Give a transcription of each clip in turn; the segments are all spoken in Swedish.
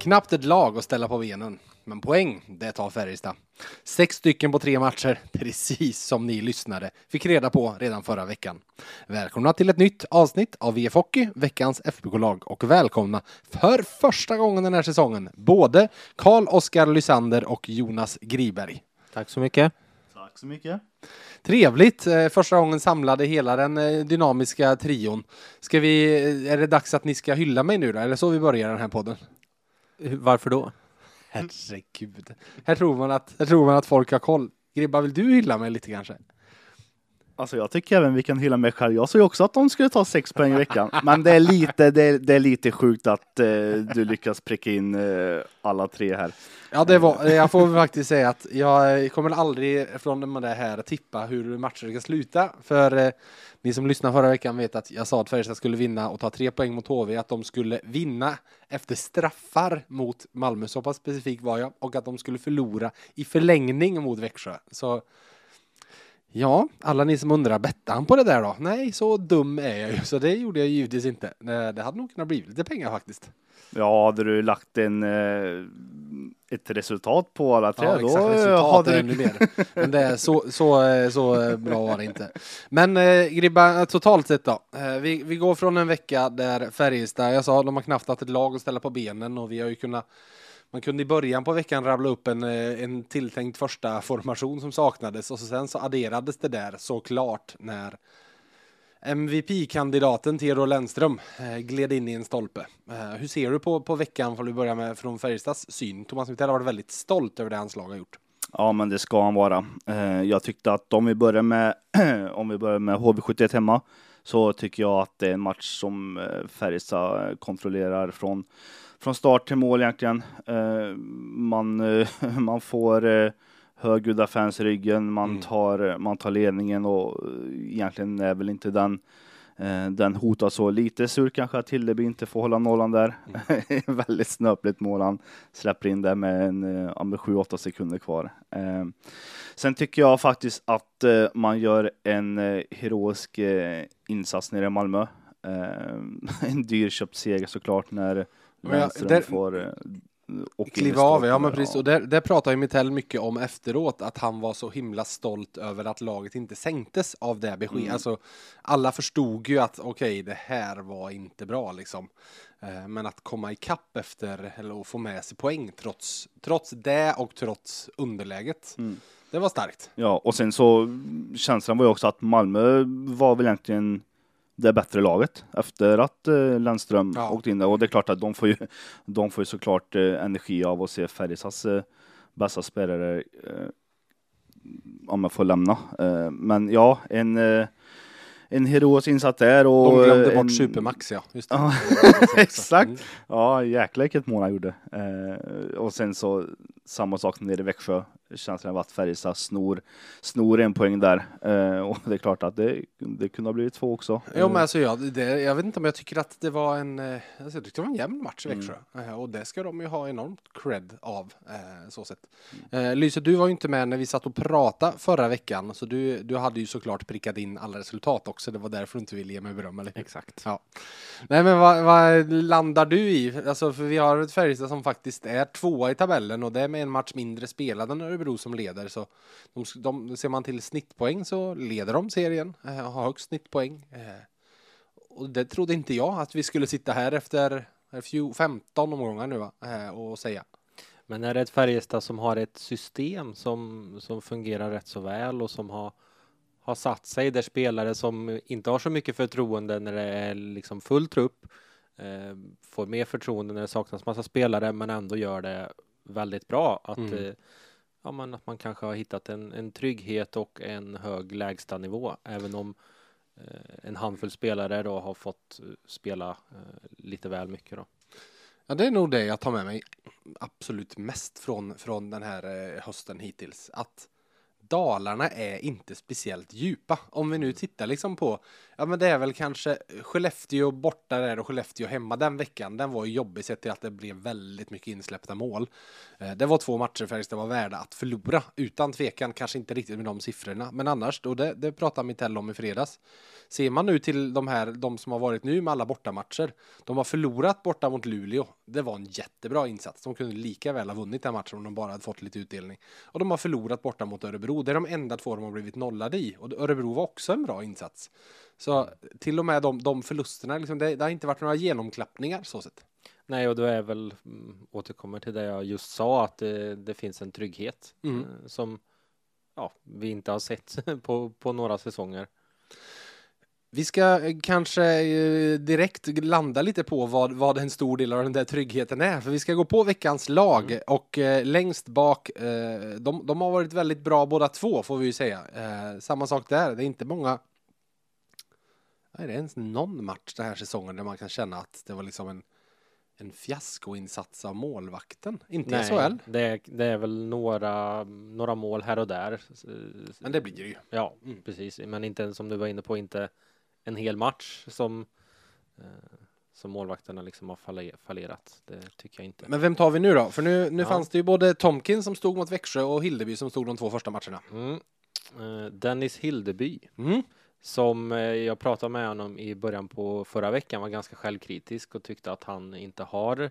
Knappt ett lag att ställa på benen, men poäng, det tar Färjestad. Sex stycken på tre matcher, precis som ni lyssnare fick reda på redan förra veckan. Välkomna till ett nytt avsnitt av VF Hockey, veckans FBK-lag och välkomna för första gången den här säsongen, både Karl-Oskar Lysander och Jonas Griberg. Tack så mycket. Tack så mycket. Trevligt! eh, Första gången samlade hela den eh, dynamiska trion. Ska vi, är det dags att ni ska hylla mig nu då? Det så vi börjar den här podden? Varför då? Herregud. Här tror man att, här tror man att folk har koll. Gribba, vill du hylla mig lite kanske? Alltså jag tycker även vi kan hylla mig själv. Jag sa ju också att de skulle ta sex poäng i veckan. Men det är lite, det är, det är lite sjukt att eh, du lyckas pricka in eh, alla tre här. Ja, det var, jag får faktiskt säga att jag kommer aldrig från det här tippa hur matcher ska sluta. För eh, ni som lyssnade förra veckan vet att jag sa att Färjestad skulle vinna och ta tre poäng mot HV, att de skulle vinna efter straffar mot Malmö, så pass specifik var jag, och att de skulle förlora i förlängning mot Växjö. Så ja, alla ni som undrar, bettade han på det där då? Nej, så dum är jag ju, så det gjorde jag givetvis inte. Det hade nog kunnat bli lite pengar faktiskt. Ja, hade du lagt en, eh, ett resultat på alla tre, Ja, exakt. Resultat är ännu mer. Men det är så, så, så bra var det inte. Men eh, Gribba, totalt sett då. Eh, vi, vi går från en vecka där Färjestad, jag sa, de har knappt haft ett lag att ställa på benen och vi har ju kunnat man kunde i början på veckan rabbla upp en, eh, en tilltänkt första formation som saknades och så sen så adderades det där såklart när MVP-kandidaten Theodor Lennström eh, gled in i en stolpe. Eh, hur ser du på, på veckan, får vi börja med från Färjestads syn? Thomas Mittell har varit väldigt stolt över det hans lag har gjort. Ja, men det ska han vara. Eh, jag tyckte att om vi börjar med, om vi börjar med HV71 hemma, så tycker jag att det är en match som Färjestad kontrollerar från, från start till mål egentligen. Man, man får högljudda fans i ryggen, man, Mm. tar, man tar ledningen och eh, egentligen är väl inte den eh, den hotar så lite surt kanske att Hilleby inte får hålla nollan där. Väldigt snöpligt mål han släpper in där med en eh, ja, med 7-8 sekunder kvar. Eh, sen tycker jag faktiskt att eh, man gör en eh, heroisk insats nere i Malmö. En dyrköpt seger såklart när Lennström får i Kliva av, ja men precis. Och där, där pratar ju Mittell mycket om efteråt, att han var så himla stolt över att laget inte sänktes av det beskedet. Mm. Alltså, alla förstod ju att okej, det här var inte bra liksom. Eh, Men att komma ikapp efter, eller få med sig poäng trots, trots det och trots underläget. Mm. Det var starkt. Ja, och sen så känslan var ju också att Malmö var väl egentligen det bättre laget efter att eh, Lennström Ja. åkte in där. Och det är klart att de får ju, de får ju såklart eh, energi av att se Färjestads eh, bästa spelare eh, om jag får lämna. Eh, men ja, en, eh, en heroisk insats där. Och De glömde en, bort Supermax ja. Just det. Ja, Mm. exakt. Ja, jäklar vilket mål han gjorde. Eh, och sen så samma sak nere i Växjö. Känslan av att Färjestad snor, snor en poäng där. Eh, och det är klart att det, det kunde ha blivit två också. Jo men alltså ja, det, jag vet inte om jag tycker att det var en, eh, alltså, jag tyckte det var en jämn match i Växjö. Eh, Och det ska de ju ha enormt cred av, eh, så sett. Eh, Lyse, du var ju inte med när vi satt och pratade förra veckan, så du, du hade ju såklart prickat in alla resultat också. Det var därför du inte ville ge mig beröm, eller? Exakt. Ja. Nej men vad, vad landar du i? Alltså för vi har ett Färjestad som faktiskt är tvåa i tabellen och det är med en match mindre spelad än Örebro som leder. Så de, de, ser man till snittpoäng så leder de serien, eh, har högst snittpoäng. Eh, och det trodde inte jag att vi skulle sitta här efter eh, fjo- 15 omgångar nu va? Eh, och säga. Men är det ett Färjestad som har ett system som, som fungerar rätt så väl och som har, har satt sig där spelare som inte har så mycket förtroende när det är liksom full trupp eh, får mer förtroende när det saknas massa spelare men ändå gör det väldigt bra. Att, Mm. eh, ja, men att man kanske har hittat en, en trygghet och en hög lägstanivå även om eh, en handfull spelare då har fått eh, spela eh, lite väl mycket då. Ja, det är nog det jag tar med mig absolut mest från, från den här hösten hittills. Att Dalarna är inte speciellt djupa. Om vi nu tittar liksom på, ja men det är väl kanske Skellefteå borta där och Skellefteå hemma den veckan. Den var ju jobbig sett till att det blev väldigt mycket insläppta mål. Eh, det var två matcher Färjestad var värda att förlora utan tvekan, kanske inte riktigt med de siffrorna, men annars, och det, det pratade Mitell om i fredags. Ser man nu till de här, de som har varit nu med alla bortamatcher, de har förlorat borta mot Luleå. Det var en jättebra insats. De kunde lika väl ha vunnit den matchen om de bara hade fått lite utdelning. Och de har förlorat borta mot Örebro. Det är de enda två de har blivit nollade i. Och Örebro var också en bra insats. Så till och med de, de förlusterna, liksom, det, det har inte varit några genomklappningar så sett. Nej, och då är väl, mm, återkommer till det jag just sa, att det, det finns en trygghet Mm. eh, som ja, vi inte har sett på, på några säsonger. Vi ska eh, kanske eh, direkt landa lite på vad, vad en stor del av den där tryggheten är. För vi ska gå på veckans lag och eh, längst bak, eh, de, de har varit väldigt bra båda två får vi ju säga. Eh, samma sak där, det är inte många är det ens någon match den här säsongen där man kan känna att det var liksom en, en fiaskoinsats av målvakten? Inte i SHL, det, är- det är väl några, några mål här och där. men det blir det ju. Ja, Mm. precis. Men inte som du var inne på, inte en hel match som, eh, som målvakterna liksom har falle- fallerat. Det tycker jag inte. Men vem tar vi nu då? För nu, nu Ja. fanns det ju både Tomkin som stod mot Växjö och Hildeby som stod de två första matcherna. Mm. Eh, Dennis Hildeby, Mm. Som eh, jag pratade med honom i början på förra veckan, var ganska självkritisk och tyckte att han inte har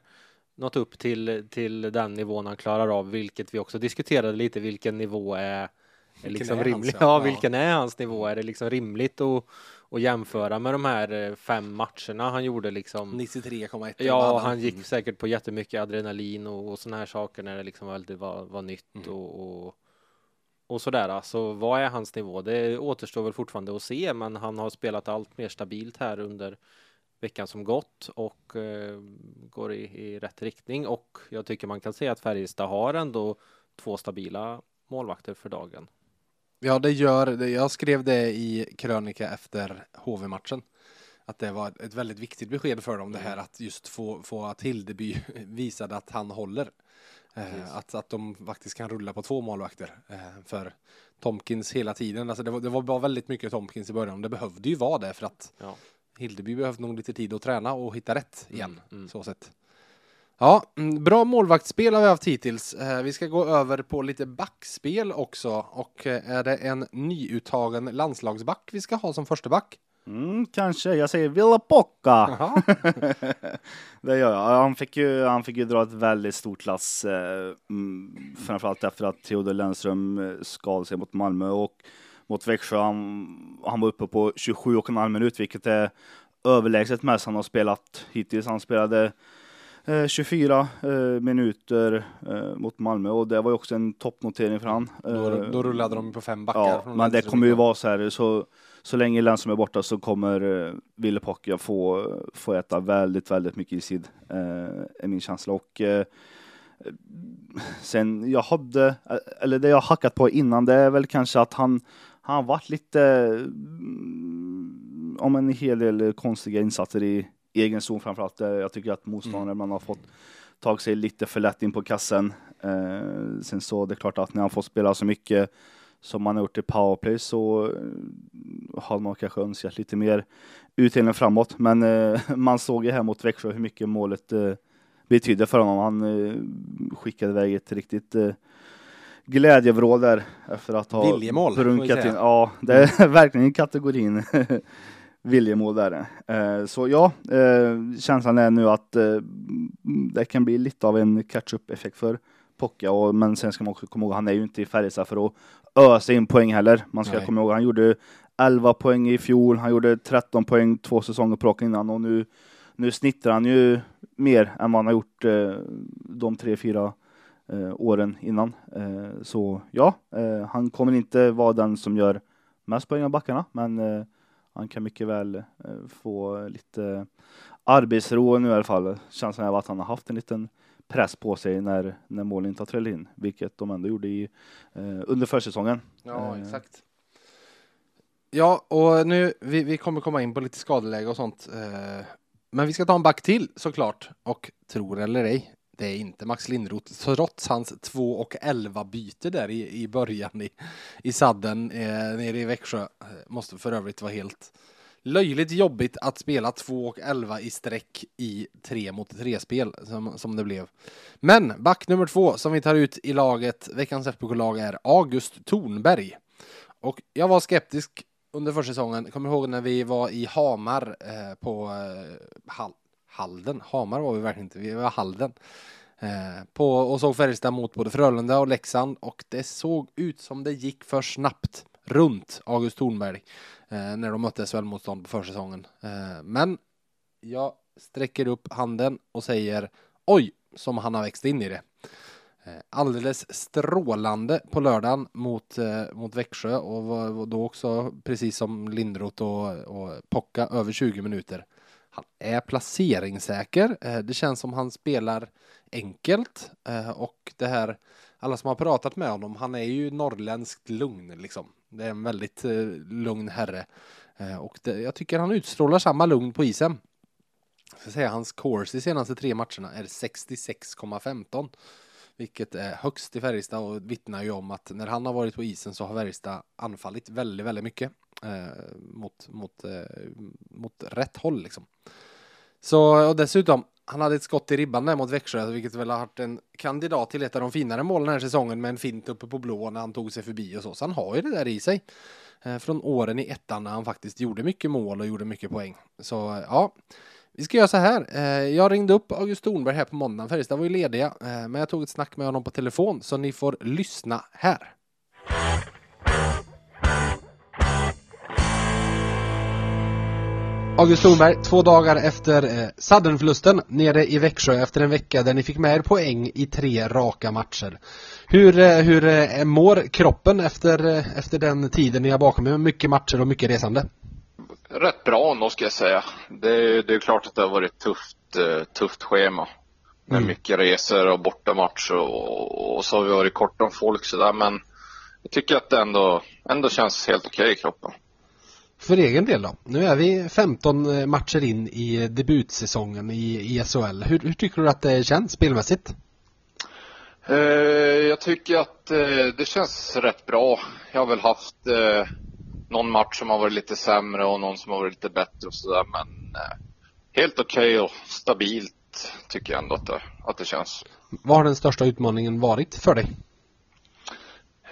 nått upp till, till den nivån han klarar av, vilket vi också diskuterade lite, vilken nivå är, är Vilken liksom är hans, rimlig? ja. Ja, vilken är hans nivå? Är det liksom rimligt att, att jämföra med de här eh, fem matcherna han gjorde liksom? 93,1. Ja, han gick säkert på jättemycket adrenalin och, och såna här saker när det liksom väldigt var, var nytt Mm. och, och, och sådär. Alltså, vad är hans nivå? Det återstår väl fortfarande att se, men han har spelat allt mer stabilt här under veckan som gått och eh, går i, i rätt riktning och jag tycker man kan säga att Färjestad har ändå två stabila målvakter för dagen. Ja, det gör det. Jag skrev det i krönika efter HV-matchen. Att det var ett väldigt viktigt besked för dem det här att just få, få att Hildeby visade att han håller. Eh, att, att de faktiskt kan rulla på två målvakter. Eh, för Tomkins hela tiden. Alltså det, var, det var bara väldigt mycket Tomkins i början. Det behövde ju vara det för att Ja. Hildeby behövde nog lite tid att träna och hitta rätt igen. Mm, mm. Så sett. Ja, mm, bra målvaktsspel har vi haft hittills. Eh, vi ska gå över på lite backspel också. Och eh, är det en nyuttagen landslagsback vi ska ha som första back? Mm, kanske. Jag säger Villa Pocka. Det gör jag. Han fick ju, han fick ju dra ett väldigt stort lass. Eh, mm, framförallt efter att Theodor Lennström eh, skadade sig mot Malmö och mot Växjö. Han, han var uppe på 27,5 minut, vilket är överlägset mest han har spelat hittills. Han spelade eh, 24 eh, minuter eh, mot Malmö och det var ju också en toppnotering för han. Då, Eh, då rullade de på fem backar. Ja, men det kommer ju vara så här, så, så länge Lennström är borta så kommer eh, Ville Pocka få, få äta väldigt, väldigt mycket i sid, eh, är min känsla. Och eh, sen jag hade, eller det jag hackat på innan, det är väl kanske att han, han har varit lite, mm, om en hel del konstiga insatser i egen zon framförallt. där Jag tycker att motståndare man har fått tagit sig lite för lätt in på kassen. Eh, sen så det är klart att när han får spela så mycket som man har gjort i powerplay så eh, hade man kanske önskat lite mer utdelning framåt. Men eh, man såg ju här mot Växjö hur mycket målet eh, betydde för honom. Han eh, skickade iväg ett riktigt eh, glädjevrål där efter att ha Viljemål, brunkat in. Ja, det är verkligen i kategorin viljemål där. Eh, så ja, eh, känslan är nu att eh, det kan bli lite av en catch-up effekt för Pocka. Och, men sen ska man också komma ihåg, han är ju inte i Färjestad för att ösa in poäng heller. Man ska Nej. komma ihåg, han gjorde 11 poäng i fjol, han gjorde 13 poäng två säsonger på raken innan och nu, nu snittar han ju mer än vad han har gjort eh, de tre, fyra eh, åren innan. Eh, så ja, eh, han kommer inte vara den som gör mest poäng av backarna, men eh, han kan mycket väl eh, få lite arbetsro nu i alla fall. Känslan är att han har haft en liten press på sig när, när målen inte har trillat in, vilket de ändå gjorde i, eh, under försäsongen. Ja, Eh. exakt. Ja, och nu, vi, vi kommer komma in på lite skadeläge och sånt. Eh, Men vi ska ta en back till såklart. Och tror eller ej, det är inte Max Lindroth. Trots hans 2 och 11 byte där i, i början i, i sadden eh, nere i Växjö. Eh, Måste för övrigt vara helt löjligt jobbigt att spela 2 och 11 i sträck i 3 mot 3 spel som, som det blev. Men back nummer två som vi tar ut i laget, veckans FBK-lag är August Thornberg. Och jag var skeptisk under försäsongen. Kommer ihåg när vi var i Hamar eh, på eh, Hall Halden. Hamar var vi verkligen inte, vi var Halden. Eh, på, och såg Färjestad mot både Frölunda och Leksand och det såg ut som det gick för snabbt runt August Thornberg eh, när de mötte SHL-motstånd på försäsongen. Eh, men jag sträcker upp handen och säger oj, som han har växt in i det. Eh, Alldeles strålande på lördagen mot, eh, mot Växjö och var, var då också precis som Lindroth och, och Pocka över 20 minuter. Han är placeringssäker. Eh, det känns som han spelar enkelt eh, och det här alla som har pratat med honom, han är ju norrländskt lugn liksom. Det är en väldigt eh, lugn herre eh, och det, jag tycker han utstrålar samma lugn på isen. Jag ska säga hans course de senaste tre matcherna är 66,15 vilket är högst i Färjestad och vittnar ju om att när han har varit på isen så har Färjestad anfallit väldigt, väldigt mycket eh, mot, mot, eh, mot rätt håll liksom. Så och dessutom, han hade ett skott i ribban där mot Växjö, vilket väl har varit en kandidat till ett av de finare målen den här säsongen med en fint uppe på blå när han tog sig förbi och så. Så han har ju det där i sig. Eh, från åren i ettan när han faktiskt gjorde mycket mål och gjorde mycket poäng. Så eh, ja, vi ska göra så här. Eh, jag ringde upp August Thornberg här på måndagen. Färjestad var ju lediga, men jag tog ett snack med honom på telefon så ni får lyssna här. August Thornberg, två dagar efter eh, Sudden-förlusten nere i Växjö efter en vecka där ni fick med er poäng i tre raka matcher. Hur, eh, hur eh, mår kroppen efter, eh, efter den tiden ni har bakom er? Mycket matcher och mycket resande. rätt bra ändå ska jag säga. Det är, det är klart att det har varit tufft, eh, tufft schema. Med Mm. mycket resor och bortamatch och, och så har vi varit kort om folk sådär men jag tycker att det ändå, ändå känns helt okej i kroppen. För egen del då? Nu är vi 15 matcher in i debutsäsongen i, i SHL. Hur, hur tycker du att det känns spelmässigt? Eh, jag tycker att eh, det känns rätt bra. Jag har väl haft eh, någon match som har varit lite sämre och någon som har varit lite bättre och sådär men eh, helt okej och stabilt tycker jag ändå att det, att det känns. Vad har den största utmaningen varit för dig?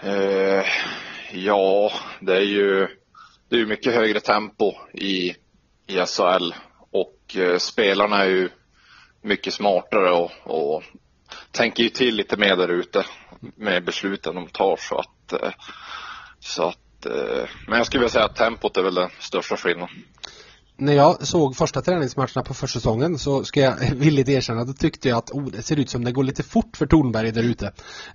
Eh, ja, det är ju det är ju mycket högre tempo i, i SHL och eh, spelarna är ju mycket smartare och, och tänker ju till lite mer där ute med besluten de tar så att eh, så att eh, men jag skulle vilja säga att tempot är väl den största skillnaden. När jag såg första träningsmatcherna på försäsongen så ska jag villigt erkänna att då tyckte jag att oh, det ser ut som det går lite fort för Tornberg där ute.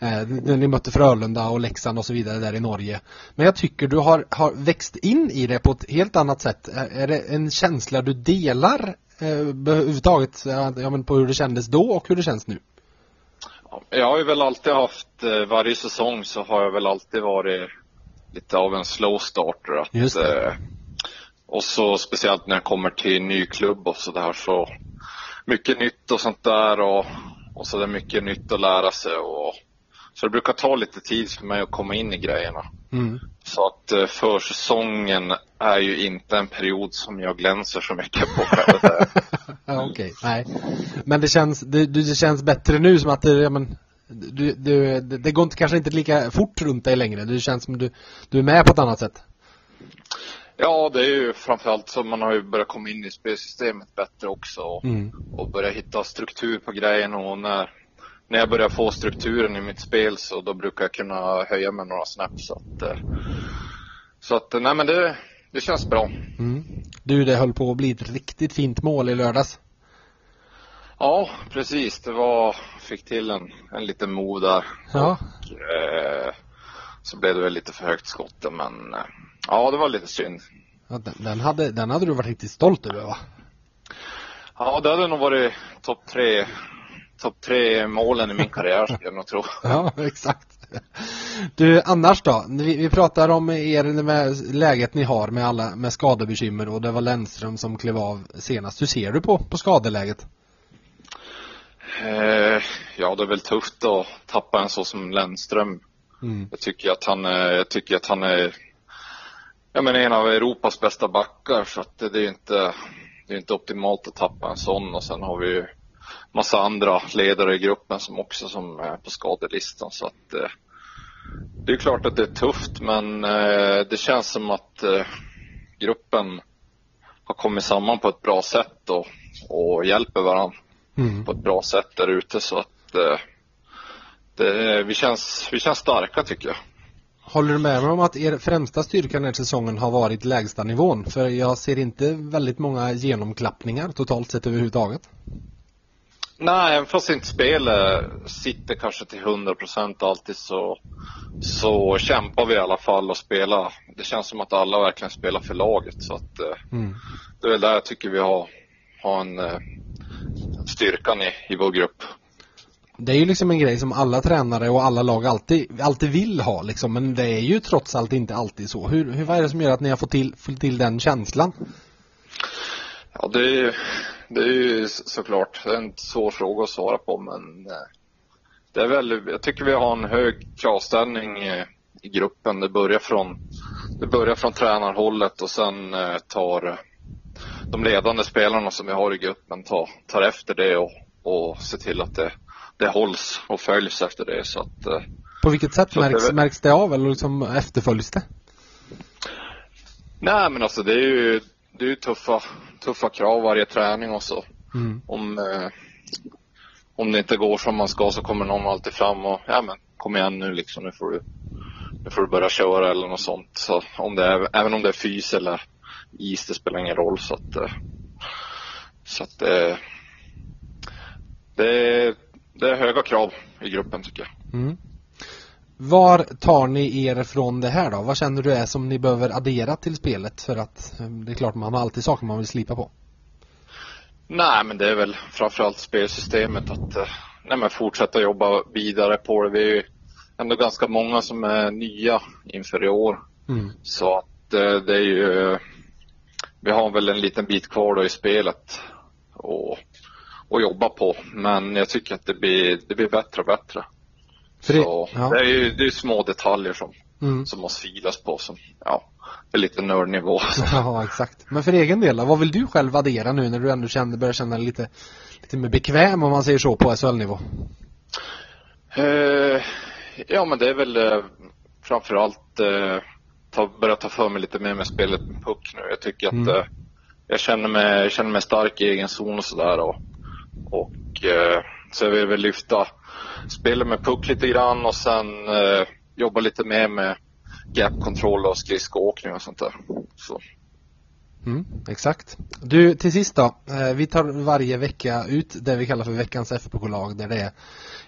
Eh, när ni mötte Frölunda och Leksand och så vidare där i Norge. Men jag tycker du har, har växt in i det på ett helt annat sätt. Är, det en känsla du delar eh, överhuvudtaget ja, men på hur det kändes då och hur det känns nu? Jag har ju väl alltid haft, eh, varje säsong så har jag väl alltid varit lite av en slow starter. Att, Just det. Och så speciellt när jag kommer till en ny klubb och sådär så mycket nytt och sånt där och, och så är det mycket nytt att lära sig och så det brukar ta lite tid för mig att komma in i grejerna. Mm. Så att eh, försäsongen är ju inte en period som jag glänser så mycket på. ja, Okej, nej. Men det känns, det, det känns bättre nu som att det, ja, men, du, du, det, det går inte, kanske inte lika fort runt dig längre. Det känns som du, du är med på ett annat sätt. Ja, det är ju framförallt så man har ju börjat komma in i spelsystemet bättre också och, Mm. och börja hitta struktur på grejerna och när, när jag börjar få strukturen i mitt spel så då brukar jag kunna höja mig några snäpp så att eh, så att nej men det, det känns bra. Mm. Du, det höll på att bli ett riktigt fint mål i lördags. Ja, precis. Det var, fick till en, en liten mo där. Ja. Eh, så blev det väl lite för högt skott men eh, ja, det var lite synd. ja den, den, hade, den hade du varit riktigt stolt över va? Ja, det hade nog varit topp tre, topp tre målen i min karriär skulle jag nog tro. Ja, exakt. Du, annars då? Vi, vi pratar om er med läget ni har med alla med skadebekymmer och det var Lennström som klev av senast. Hur ser du på, på skadeläget? Eh, ja, det är väl tufft att tappa en så som Lennström. Mm. Jag tycker att han jag tycker att han är jag menar, en av Europas bästa backar så att det, är inte det är inte optimalt att tappa en sån och sen har vi ju massa andra ledare i gruppen som också som är på skadelistan så att eh, det är klart att det är tufft men eh, det känns som att eh, gruppen har kommit samman på ett bra sätt och, och hjälper varandra Mm. på ett bra sätt där ute så att eh, det, vi, känns, vi känns starka tycker jag. Håller du med mig om att er främsta styrka den här säsongen har varit lägsta nivån? För jag ser inte väldigt många genomklappningar totalt sett överhuvudtaget. Nej, även fast inte spelet sitter kanske till 100 procent alltid så, så kämpar vi i alla fall och spelar. Det känns som att alla verkligen spelar för laget så att eh, Mm. det är väl där jag tycker vi har, har en eh, styrkan i, i vår grupp. Det är ju liksom en grej som alla tränare och alla lag alltid, alltid vill ha liksom, men det är ju trots allt inte alltid så. Hur, hur, vad är det som gör att ni har fått till, fått till den känslan? Ja, det är, ju- det är ju såklart en svår fråga att svara på men eh, det är väl, jag tycker vi har en hög kravställning i gruppen. Det börjar från, det börjar från tränarhållet och sen eh, tar eh, de ledande spelarna som vi har i gruppen tar, tar efter det och, och ser till att det, det hålls och följs efter det så att eh, På vilket sätt Så det är märks, märks det av eller liksom efterföljs det? Nej men alltså det är ju, det är ju tuffa, tuffa krav varje träning och så. Mm. Om, eh, om det inte går som man ska så kommer någon alltid fram och ja men kom igen nu liksom nu får du, nu får du börja köra eller något sånt. Så om det är, även om det är fys eller is det spelar ingen roll så att eh, så att eh, det, är, det är höga krav i gruppen tycker jag. Mm. Var tar ni er från det här då? Vad känner du är som ni behöver addera till spelet? För att eh, det är klart man har alltid saker man vill slipa på. Nej, men det är väl framförallt spelsystemet att eh, nej, men fortsätta jobba vidare på det. Vi är ju ändå ganska många som är nya inför i år. Mm. Så att eh, det är ju, vi har väl en liten bit kvar då i spelet och, och jobba på. Men jag tycker att det blir, det blir bättre och bättre. Det- Så ja. det är ju det är små detaljer som, Mm. som måste filas på som, ja, är lite nördnivå. Ja, exakt. Men för egen del vad vill du själv addera nu när du ändå känner, börjar känna dig lite, lite mer bekväm om man säger så på SHL-nivå? Eh, ja, men det är väl eh, framförallt eh, ta, börja ta för mig lite mer med spelet med puck nu. Jag tycker att Mm. eh, jag känner mig, känner mig stark i egen zon och sådär. Och, eh, så jag vill väl lyfta spelet med puck lite grann och sen eh, jobba lite mer med gap-kontroll och skridskoåkning och sånt där. Så. Mm, exakt. Du, till sist då. Eh, vi tar varje vecka ut det vi kallar för veckans FBK-lag där det är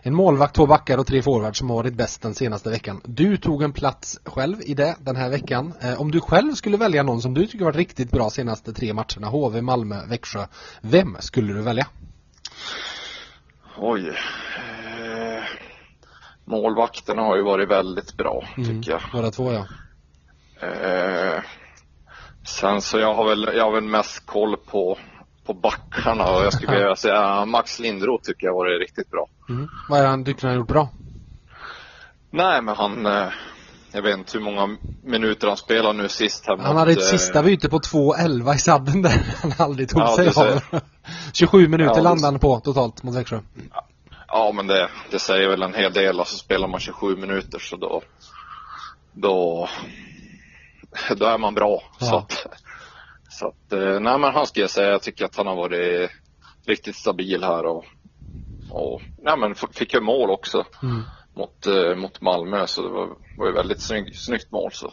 en målvakt, två backar och tre forwards som har varit bäst den senaste veckan. Du tog en plats själv i det den här veckan. Eh, om du själv skulle välja någon som du tycker varit riktigt bra senaste tre matcherna, HV, Malmö, Växjö. Vem skulle du välja? Oj. Eh, målvakterna har ju varit väldigt bra, tycker jag. Båda två ja. Eh, sen så jag har väl, jag har väl mest koll på, på backarna och jag skulle vilja säga Max Lindroth tycker jag har varit riktigt bra. Mm. Vad är han tycker han har gjort bra? Nej men han, eh, jag vet inte hur många minuter han spelar nu sist här Han hade ett sista byte på 2.11 i sadden där han aldrig tog Ja, sig av. 27 minuter Ja, landade han på totalt mot Växjö. Ja men det, det säger väl en hel del, alltså spelar man 27 minuter så då, då, då är man bra. Ja. Så att, så att, eh, nej men han skulle jag säga, jag tycker att han har varit riktigt stabil här och, och nej men fick ju mål också Mm. Mot, eh, mot Malmö så det var, var ju väldigt snygg, snyggt mål så.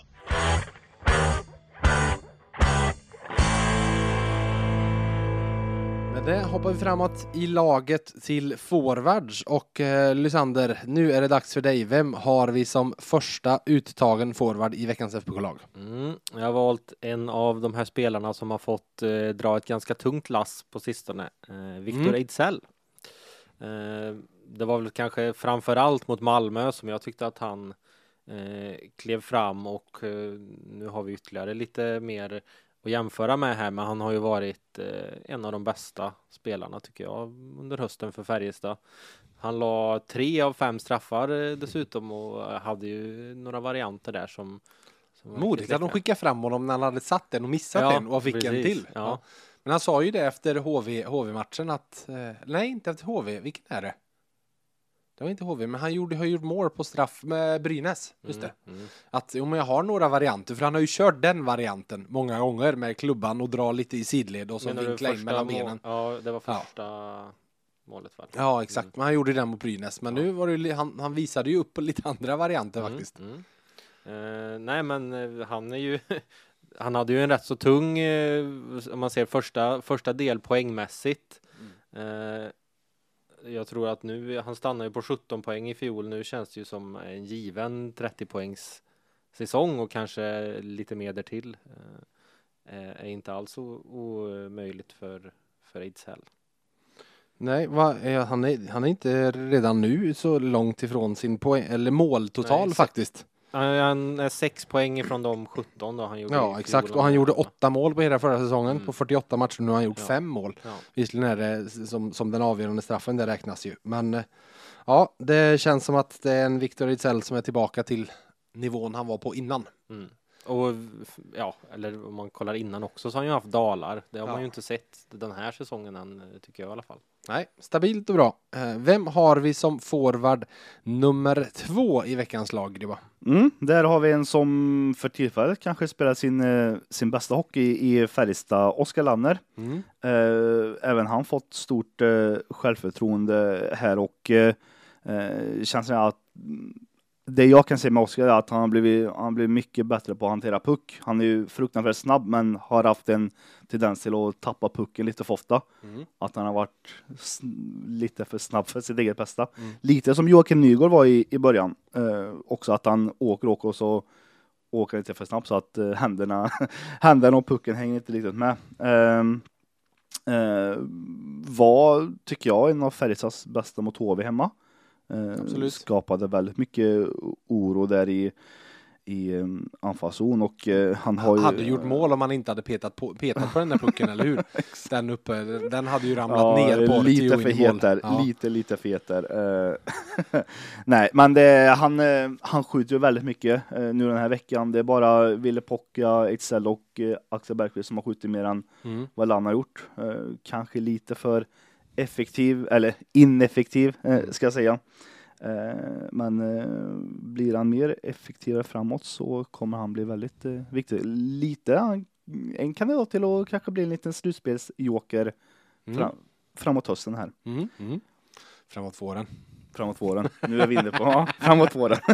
Med det hoppar vi framåt i laget till forwards och eh, Lysander, nu är det dags för dig. Vem har vi som första uttagen forward i veckans FBK-lag? Mm, jag har valt en av de här spelarna som har fått eh, dra ett ganska tungt lass på sistone. Eh, Viktor Mm. Ejdsell. Eh, det var väl kanske framför allt mot Malmö som jag tyckte att han eh, klev fram och eh, nu har vi ytterligare lite mer att jämföra med här, men han har ju varit eh, en av de bästa spelarna tycker jag under hösten för Färjestad. Han la tre av fem straffar eh, dessutom och hade ju några varianter där som, Modigt att de skickade fram honom när han hade satt den och missat Ja, den och fick en precis. till. Ja. Men han sa ju det efter HV, HV-matchen att, eh, nej inte efter HV, vilken är det? Det var inte HV, men han gjorde, har gjort mål på straff med Brynäs, just det. Mm, mm. Att men jag har några varianter, för han har ju kört den varianten många gånger med klubban och dra lite i sidled och så vinkla in mellan benen. Ja, det var Ja. första målet väl? Ja, exakt. Men han gjorde den mot Brynäs. Men Ja. nu var det han, han visade ju upp lite andra varianter Mm, faktiskt. mm. Eh, nej, men eh, han är ju Han hade ju en rätt så tung, eh, om man ser första, första del poängmässigt. Mm. Eh, jag tror att nu, han stannar ju på 17 poäng i fjol. Nu känns det ju som en given 30 poängs säsong och kanske lite mer därtill. Eh, eh, är inte alls omöjligt för, för Ejdsell. Nej, va, han, är, han är inte redan nu så långt ifrån sin poäng, eller måltotal Nej, faktiskt. Han är sex poäng ifrån de 17 då han gjorde Ja, exakt. Och han gjorde åtta mål på hela förra säsongen. Mm. På 48 matcher nu har han gjort Ja. fem mål. Ja. Visserligen är det som, som den avgörande straffen, det räknas ju. Men eh, ja, det känns som att det är en Victor Ejdsell som är tillbaka till nivån han var på innan. Mm. Och ja, eller om man kollar innan också så har han ju haft dalar. Det har Ja. man ju inte sett den här säsongen än, tycker jag i alla fall. Nej, stabilt och bra. Eh, Vem har vi som forward nummer två i veckans lag, Gribba? Mm, där har vi en som för tillfället kanske spelar sin, eh, sin bästa hockey i Färjestad, Oskar Lanner. Mm. Eh, även han fått stort självförtroende här och känns som att det jag kan se med Oskar är att han har blivit, han blivit mycket bättre på att hantera puck. Han är ju fruktansvärt snabb men har haft en tendens till att tappa pucken lite för ofta. Mm. Att han har varit lite för snabb för sitt eget bästa. Mm. Lite som Joakim Nygård var i, i början. Eh, också att han åker åker och så åker lite för snabbt så att eh, händerna, händerna och pucken hänger inte riktigt med. Ehm, eh, var, tycker jag, en av Färjestads bästa mot HV hemma. Eh, Absolut. Skapade väldigt mycket oro där i, i um, anfallszon och eh, han har ju... hade gjort mål om han inte hade petat på, petat på den där pucken, eller hur? Den uppe, den hade ju ramlat Ja, ner på lite för het där. Ja. Lite, lite för het där. Eh, Nej, men det, han, eh, han skjuter ju väldigt mycket eh, nu den här veckan. Det är bara Ville Pocka, Ejdsell och eh, Axel Bergqvist som har skjutit mer än Mm. vad Lann har gjort. Eh, Kanske lite för effektiv, eller ineffektiv eh, ska jag säga. Eh, Men eh, blir han mer effektivare framåt så kommer han bli väldigt eh, viktig. Lite han- en kandidat till att kanske bli en liten slutspelsjoker Mm. fram, framåt hösten här. Mm. Mm. Framåt våren. Framåt våren. Nu är vi inne på ja, framåt våren.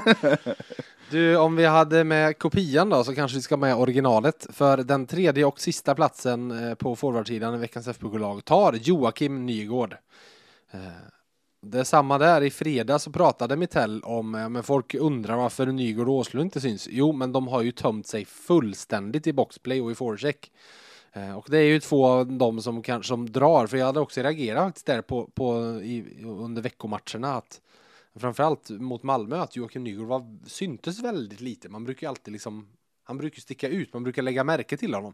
Du, om vi hade med kopian då så kanske vi ska med originalet. För den tredje och sista platsen eh, på forwardsidan i veckans FBK-lag tar Joakim Nygård. Eh, det är samma där. I fredag så pratade Mitell om, eh, men folk undrar varför Nygård och Åslund inte syns. Jo, men de har ju tömt sig fullständigt i boxplay och i forecheck. Eh, och det är ju två av dem som kanske som drar, för jag hade också reagerat faktiskt där på, på i, under veckomatcherna att framförallt mot Malmö att Joakim Nygård var, syntes väldigt lite. Man brukar ju alltid liksom han brukar sticka ut, man brukar lägga märke till honom.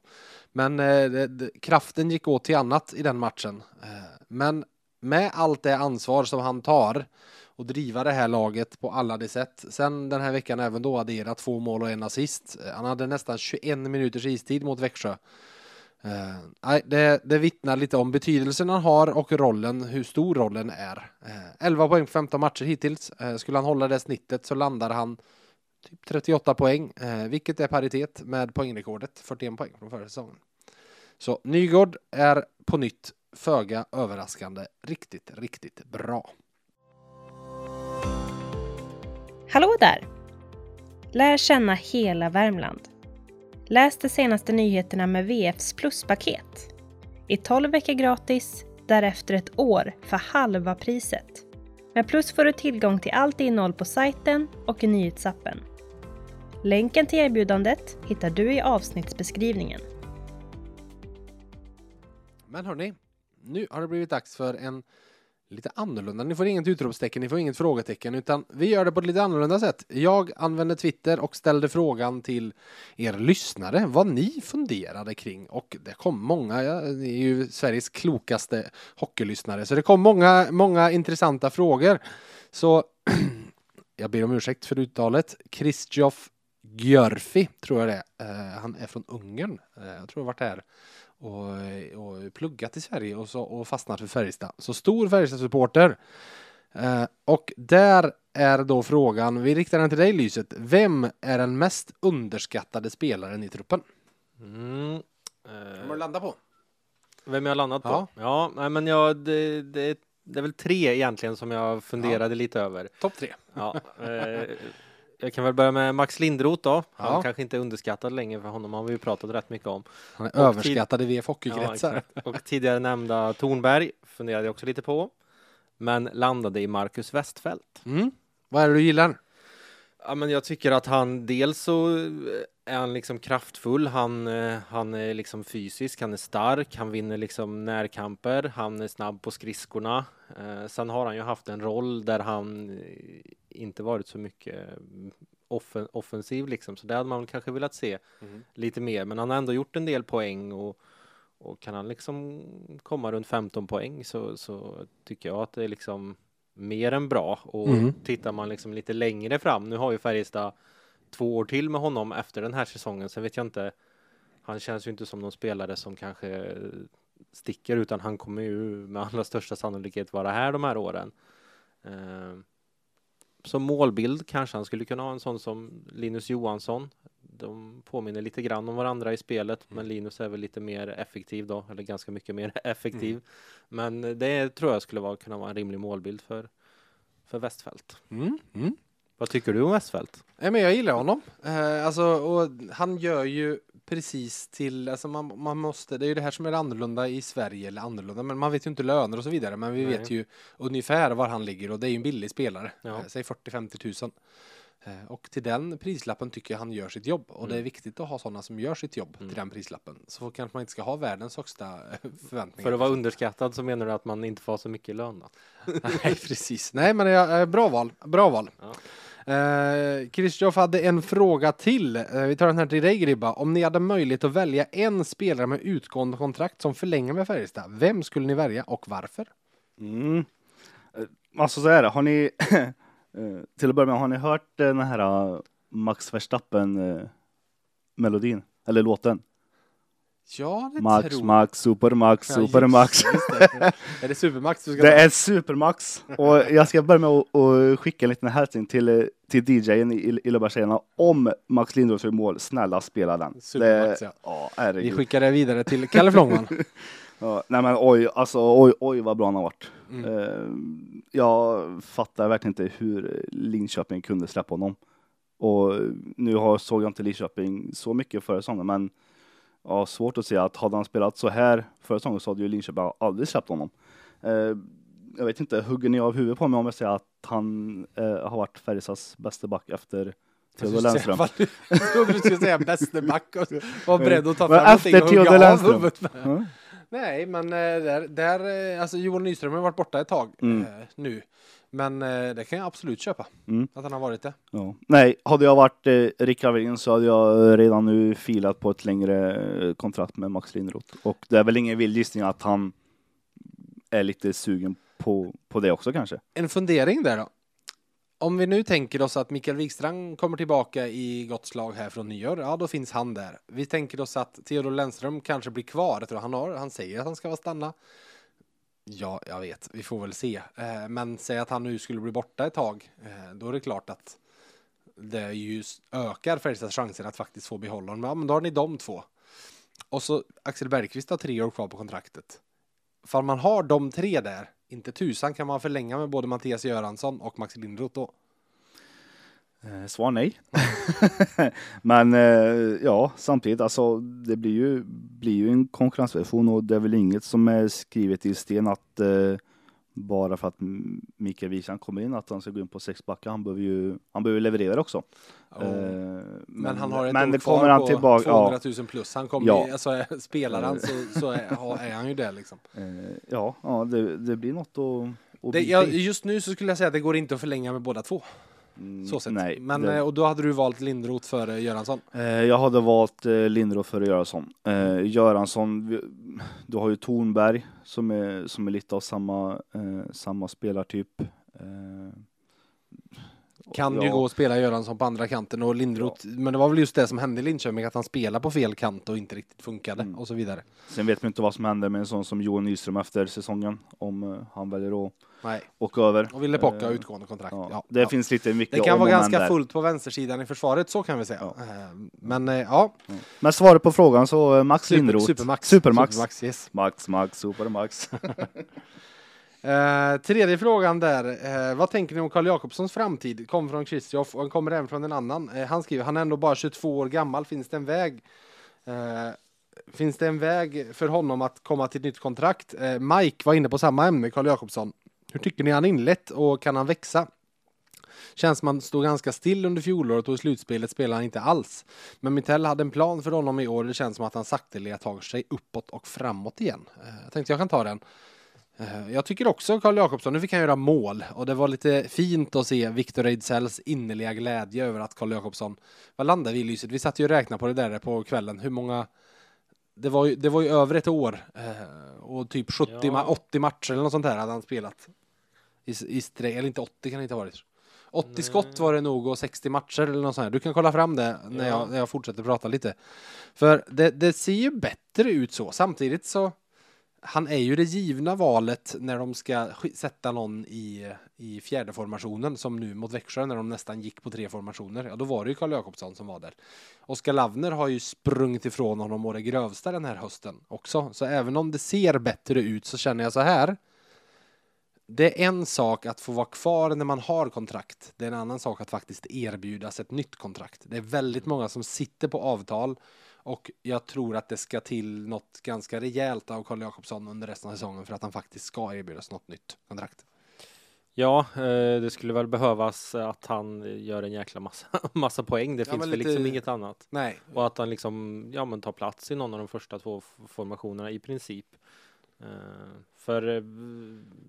Men eh, det, det, kraften gick åt till annat i den matchen. Eh, men med allt det ansvar som han tar och driva det här laget på alla de sätt. Sen den här veckan även då adderat två mål och en assist. Eh, Han hade nästan 21 minuters istid mot Växjö. Eh, det, det vittnar lite om betydelsen han har och rollen, hur stor rollen är. Eh, 11 poäng på 15 matcher hittills. Eh, skulle han hålla det snittet så landar han typ 38 poäng, eh, vilket är paritet med poängrekordet, 41 poäng från förra säsongen. Så Nygård är på nytt, föga överraskande, riktigt, riktigt bra. Hallå där! Lär känna hela Värmland. Läs de senaste nyheterna med VFs pluspaket. I 12 veckor gratis, därefter ett år för halva priset. Med Plus får du tillgång till allt innehåll på sajten och i nyhetsappen. Länken till erbjudandet hittar du i avsnittsbeskrivningen. Men hörni, nu har det blivit dags för en lite annorlunda. Ni får inget utropstecken, ni får inget frågetecken, utan vi gör det på ett lite annorlunda sätt. Jag använde Twitter och ställde frågan till er lyssnare vad ni funderade kring och det kom många, ja, ni är ju Sveriges klokaste hockeylyssnare, så det kom många, många intressanta frågor. Så jag ber om ursäkt för uttalet. Kristjof Gjörfi tror jag det är. Eh, han är från Ungern. Eh, jag tror jag har varit här och, och pluggat i Sverige och, så, och fastnat för Färjestad. Så stor Färjestad-supporter. Eh, och där är då frågan, vi riktar den till dig Lyset. Vem är den mest underskattade spelaren i truppen? Mm. Kommer du Eh, landa på? vem jag har landat på? Ja. Ja, nej, men jag, det, det, det är väl tre egentligen som jag funderade lite över. Topp tre. Ja, eh, jag kan väl börja med Max Lindroth då. Han Ja. kanske inte är underskattad längre för honom har vi ju pratat rätt mycket om. Han är Och överskattad i VF Ja, hockeykretsar. exakt. och tidigare nämnda Tornberg funderade jag också lite på. Men landade i Marcus Westfält. mm. Vad är det du gillar? Ja, men jag tycker att han dels så eh, är han liksom kraftfull. Han, eh, han är liksom fysisk, han är stark, han vinner liksom närkamper, han är snabb på skridskorna. Eh, sen har han ju haft en roll där han eh, inte varit så mycket eh, offen, offensiv liksom, så det hade man kanske velat se Mm. lite mer. Men han har ändå gjort en del poäng och, och kan han liksom komma runt 15 poäng så, så tycker jag att det är liksom mer än bra. Och Mm. tittar man liksom lite längre fram, nu har ju Färjestad två år till med honom efter den här säsongen, sen vet jag inte, han känns ju inte som någon spelare som kanske sticker utan han kommer ju med allra största sannolikhet vara här de här åren. Eh, som målbild kanske han skulle kunna ha en sån som Linus Johansson. De påminner lite grann om varandra i spelet, men Linus är väl lite mer effektiv då, eller ganska mycket mer effektiv. Men det tror jag skulle vara, kunna vara en rimlig målbild för, för Westfält. Mm. Mm. Vad tycker du om Westfält? Men jag gillar honom. Eh, alltså, och han gör ju precis till, alltså man, man måste, det är ju det här som är annorlunda i Sverige, eller annorlunda, men man vet ju inte löner och så vidare, men vi Nej. vet ju ungefär var han ligger och det är ju en billig spelare, Ja. eh, säg 40-50 tusen. Eh, och till den prislappen tycker jag han gör sitt jobb och det är Mm. viktigt att ha sådana som gör sitt jobb Mm. till den prislappen. Så kanske man inte ska ha världens högsta eh, förväntningar. För att vara underskattad så menar du att man inte får så mycket lön då? Nej, precis. Nej, men jag, eh, bra val. Bra val. Ja. Eh, Kristjof hade en fråga till. Eh, vi tar den här till dig Gribba. Om ni hade möjlighet att välja en spelare med utgående kontrakt som förlänger med Färjestad, vem skulle ni välja och varför? Mm. Alltså så är det, har ni, eh, till att börja med, har ni hört eh, den här eh, Max Verstappen eh, melodin? Eller låten? Ja, det Max, tror Max, Supermax, Ja, Supermax. just det, just det. är det Supermax du ska Det är Supermax. Och jag ska börja med att skicka en liten hälsning till, till DJen i, i Löfbergstjejerna. Om Max Lindroth gör mål, snälla spela den. Supermax, det, ja. ja. Vi skickar det vidare till Kalle Flångman. Ja, nej men oj, alltså oj, oj vad bra han har varit. Mm. Eh, jag fattar verkligen inte hur Linköping kunde släppa honom. Och nu har, såg jag inte Linköping så mycket förra säsongen, men ja, svårt att säga att hade han spelat så här förra säsongen så hade ju Linköping aldrig släppt honom. Eh, jag vet inte, hugger ni av huvudet på mig om jag säger att han eh, har varit Färjestads bästa back efter Theodor Lennström? Jag trodde du skulle säga bäste back och var beredd att ta fram någonting och hugga av huvudet med. Ja. Nej, men eh, där, där eh, alltså Johan Nyström har varit borta ett tag Mm. eh, nu. Men det kan jag absolut köpa, Mm. att han har varit det. Ja. Nej, hade jag varit eh, Rick Havelin så hade jag redan nu filat på ett längre kontrakt med Max Lindroth. Och det är väl ingen vild gissning att han är lite sugen på, på det också kanske. En fundering där då. Om vi nu tänker oss att Mikael Wikstrand kommer tillbaka i gott slag här från nyår, ja då finns han där. Vi tänker oss att Theodor Lennström kanske blir kvar, tror han, har, han säger att han ska vara stanna. Ja, jag vet, vi får väl se. Eh, men säg att han nu skulle bli borta ett tag, eh, då är det klart att det ju ökar Färjestads chanser att faktiskt få behålla honom. Ja, men då har ni de två. Och så Axel Bergqvist har tre år kvar på kontraktet. För man har de tre där, inte tusan kan man förlänga med både Mattias Göransson och Max Lindroth då. Eh, svar nej. Men eh, ja, samtidigt alltså det blir ju, blir ju en konkurrensversion och det är väl inget som är skrivet i sten att eh, bara för att Mikael Wikstrand kommer in att han ska gå in på sex backar. Han behöver ju han behöver leverera också. Och, Eh, men, han har ett men kvar kommer han tillbaka. 200 Ja, 000 plus. Han kommer Ja. alltså spelar han så, så är, är han ju där liksom. eh, ja, ja det, det blir något att och Det, jag, just nu så skulle jag säga att det går inte att förlänga med båda två. Mm, Så sett. Nej, Men, det- eh, och då hade du valt Lindroth före Göransson. Eh, Jag hade valt eh, Lindroth före Göransson. Göransson, du har ju Tornberg som är, som är lite av samma, samma spelartyp. Kan ja, ju gå och spela Göransson på andra kanten och Lindroth, men det var väl just det som hände i Linköping, att han spelade på fel kant och inte riktigt funkade Mm. och så vidare. Sen vet man inte vad som händer med en sån som Johan Nyström efter säsongen, om han väljer att Nej. åka över. Och Ville Pocka har Eh, utgående kontrakt. Ja, Ja. det Ja. finns lite mycket Det kan vara och ganska där. fullt på vänstersidan i försvaret, så kan vi säga. Ja. Eh, Men eh, ja, Men svaret på frågan så Max Super, Lindroth. Supermax. Supermax. Supermax yes. Max, Max, Supermax. Eh, tredje frågan där. Eh, vad tänker ni om Karl Jakobssons framtid? Kom från Christioff och han kommer även från en annan. Eh, han skriver, han är ändå bara 22 år gammal. Finns det en väg? Eh, finns det en väg för honom att komma till ett nytt kontrakt? Eh, Mike var inne på samma ämne, Karl Jakobsson. Hur tycker ni han inlett och kan han växa? Känns som han stod ganska still under fjolåret och i slutspelet spelade han inte alls. Men Mittell hade en plan för honom i år. Det känns som att han sakteliga tar sig uppåt och framåt igen. Eh, jag tänkte jag kan ta den. Eh, Jag tycker också Karl Jakobsson, nu fick han göra mål och det var lite fint att se Victor Ejdsells innerliga glädje över att Karl Jakobsson, vad landade vi i lyset? Vi satt ju och räknade på det där på kvällen, hur många det var ju, det var ju över ett år eh, och typ 70, Ja. ma- 80 matcher eller något sånt där hade han spelat. I, i eller inte 80 kan det inte ha varit. 80 Nej. skott var det nog och 60 matcher eller något sånt här. Du kan kolla fram det när, Ja. jag, när jag fortsätter prata lite. För det, det ser ju bättre ut så. Samtidigt så han är ju det givna valet när de ska sk- sätta någon i, i fjärde formationen som nu mot Växjö när de nästan gick på tre formationer. Ja, då var det ju Karl Jakobsson som var där. Oskar Lavner har ju sprungit ifrån honom och det grövsta den här hösten också. Så även om det ser bättre ut så känner jag så här. Det är en sak att få vara kvar när man har kontrakt. Det är en annan sak att faktiskt erbjudas ett nytt kontrakt. Det är väldigt många som sitter på avtal och jag tror att det ska till något ganska rejält av Karl Jakobsson under resten av säsongen för att han faktiskt ska erbjudas något nytt kontrakt. Ja, eh, det skulle väl behövas att han gör en jäkla massa, massa poäng. Det Ja, finns väl lite- liksom inget annat. Nej, Och att han liksom, ja men tar plats i någon av de första två formationerna i princip. Eh, för eh,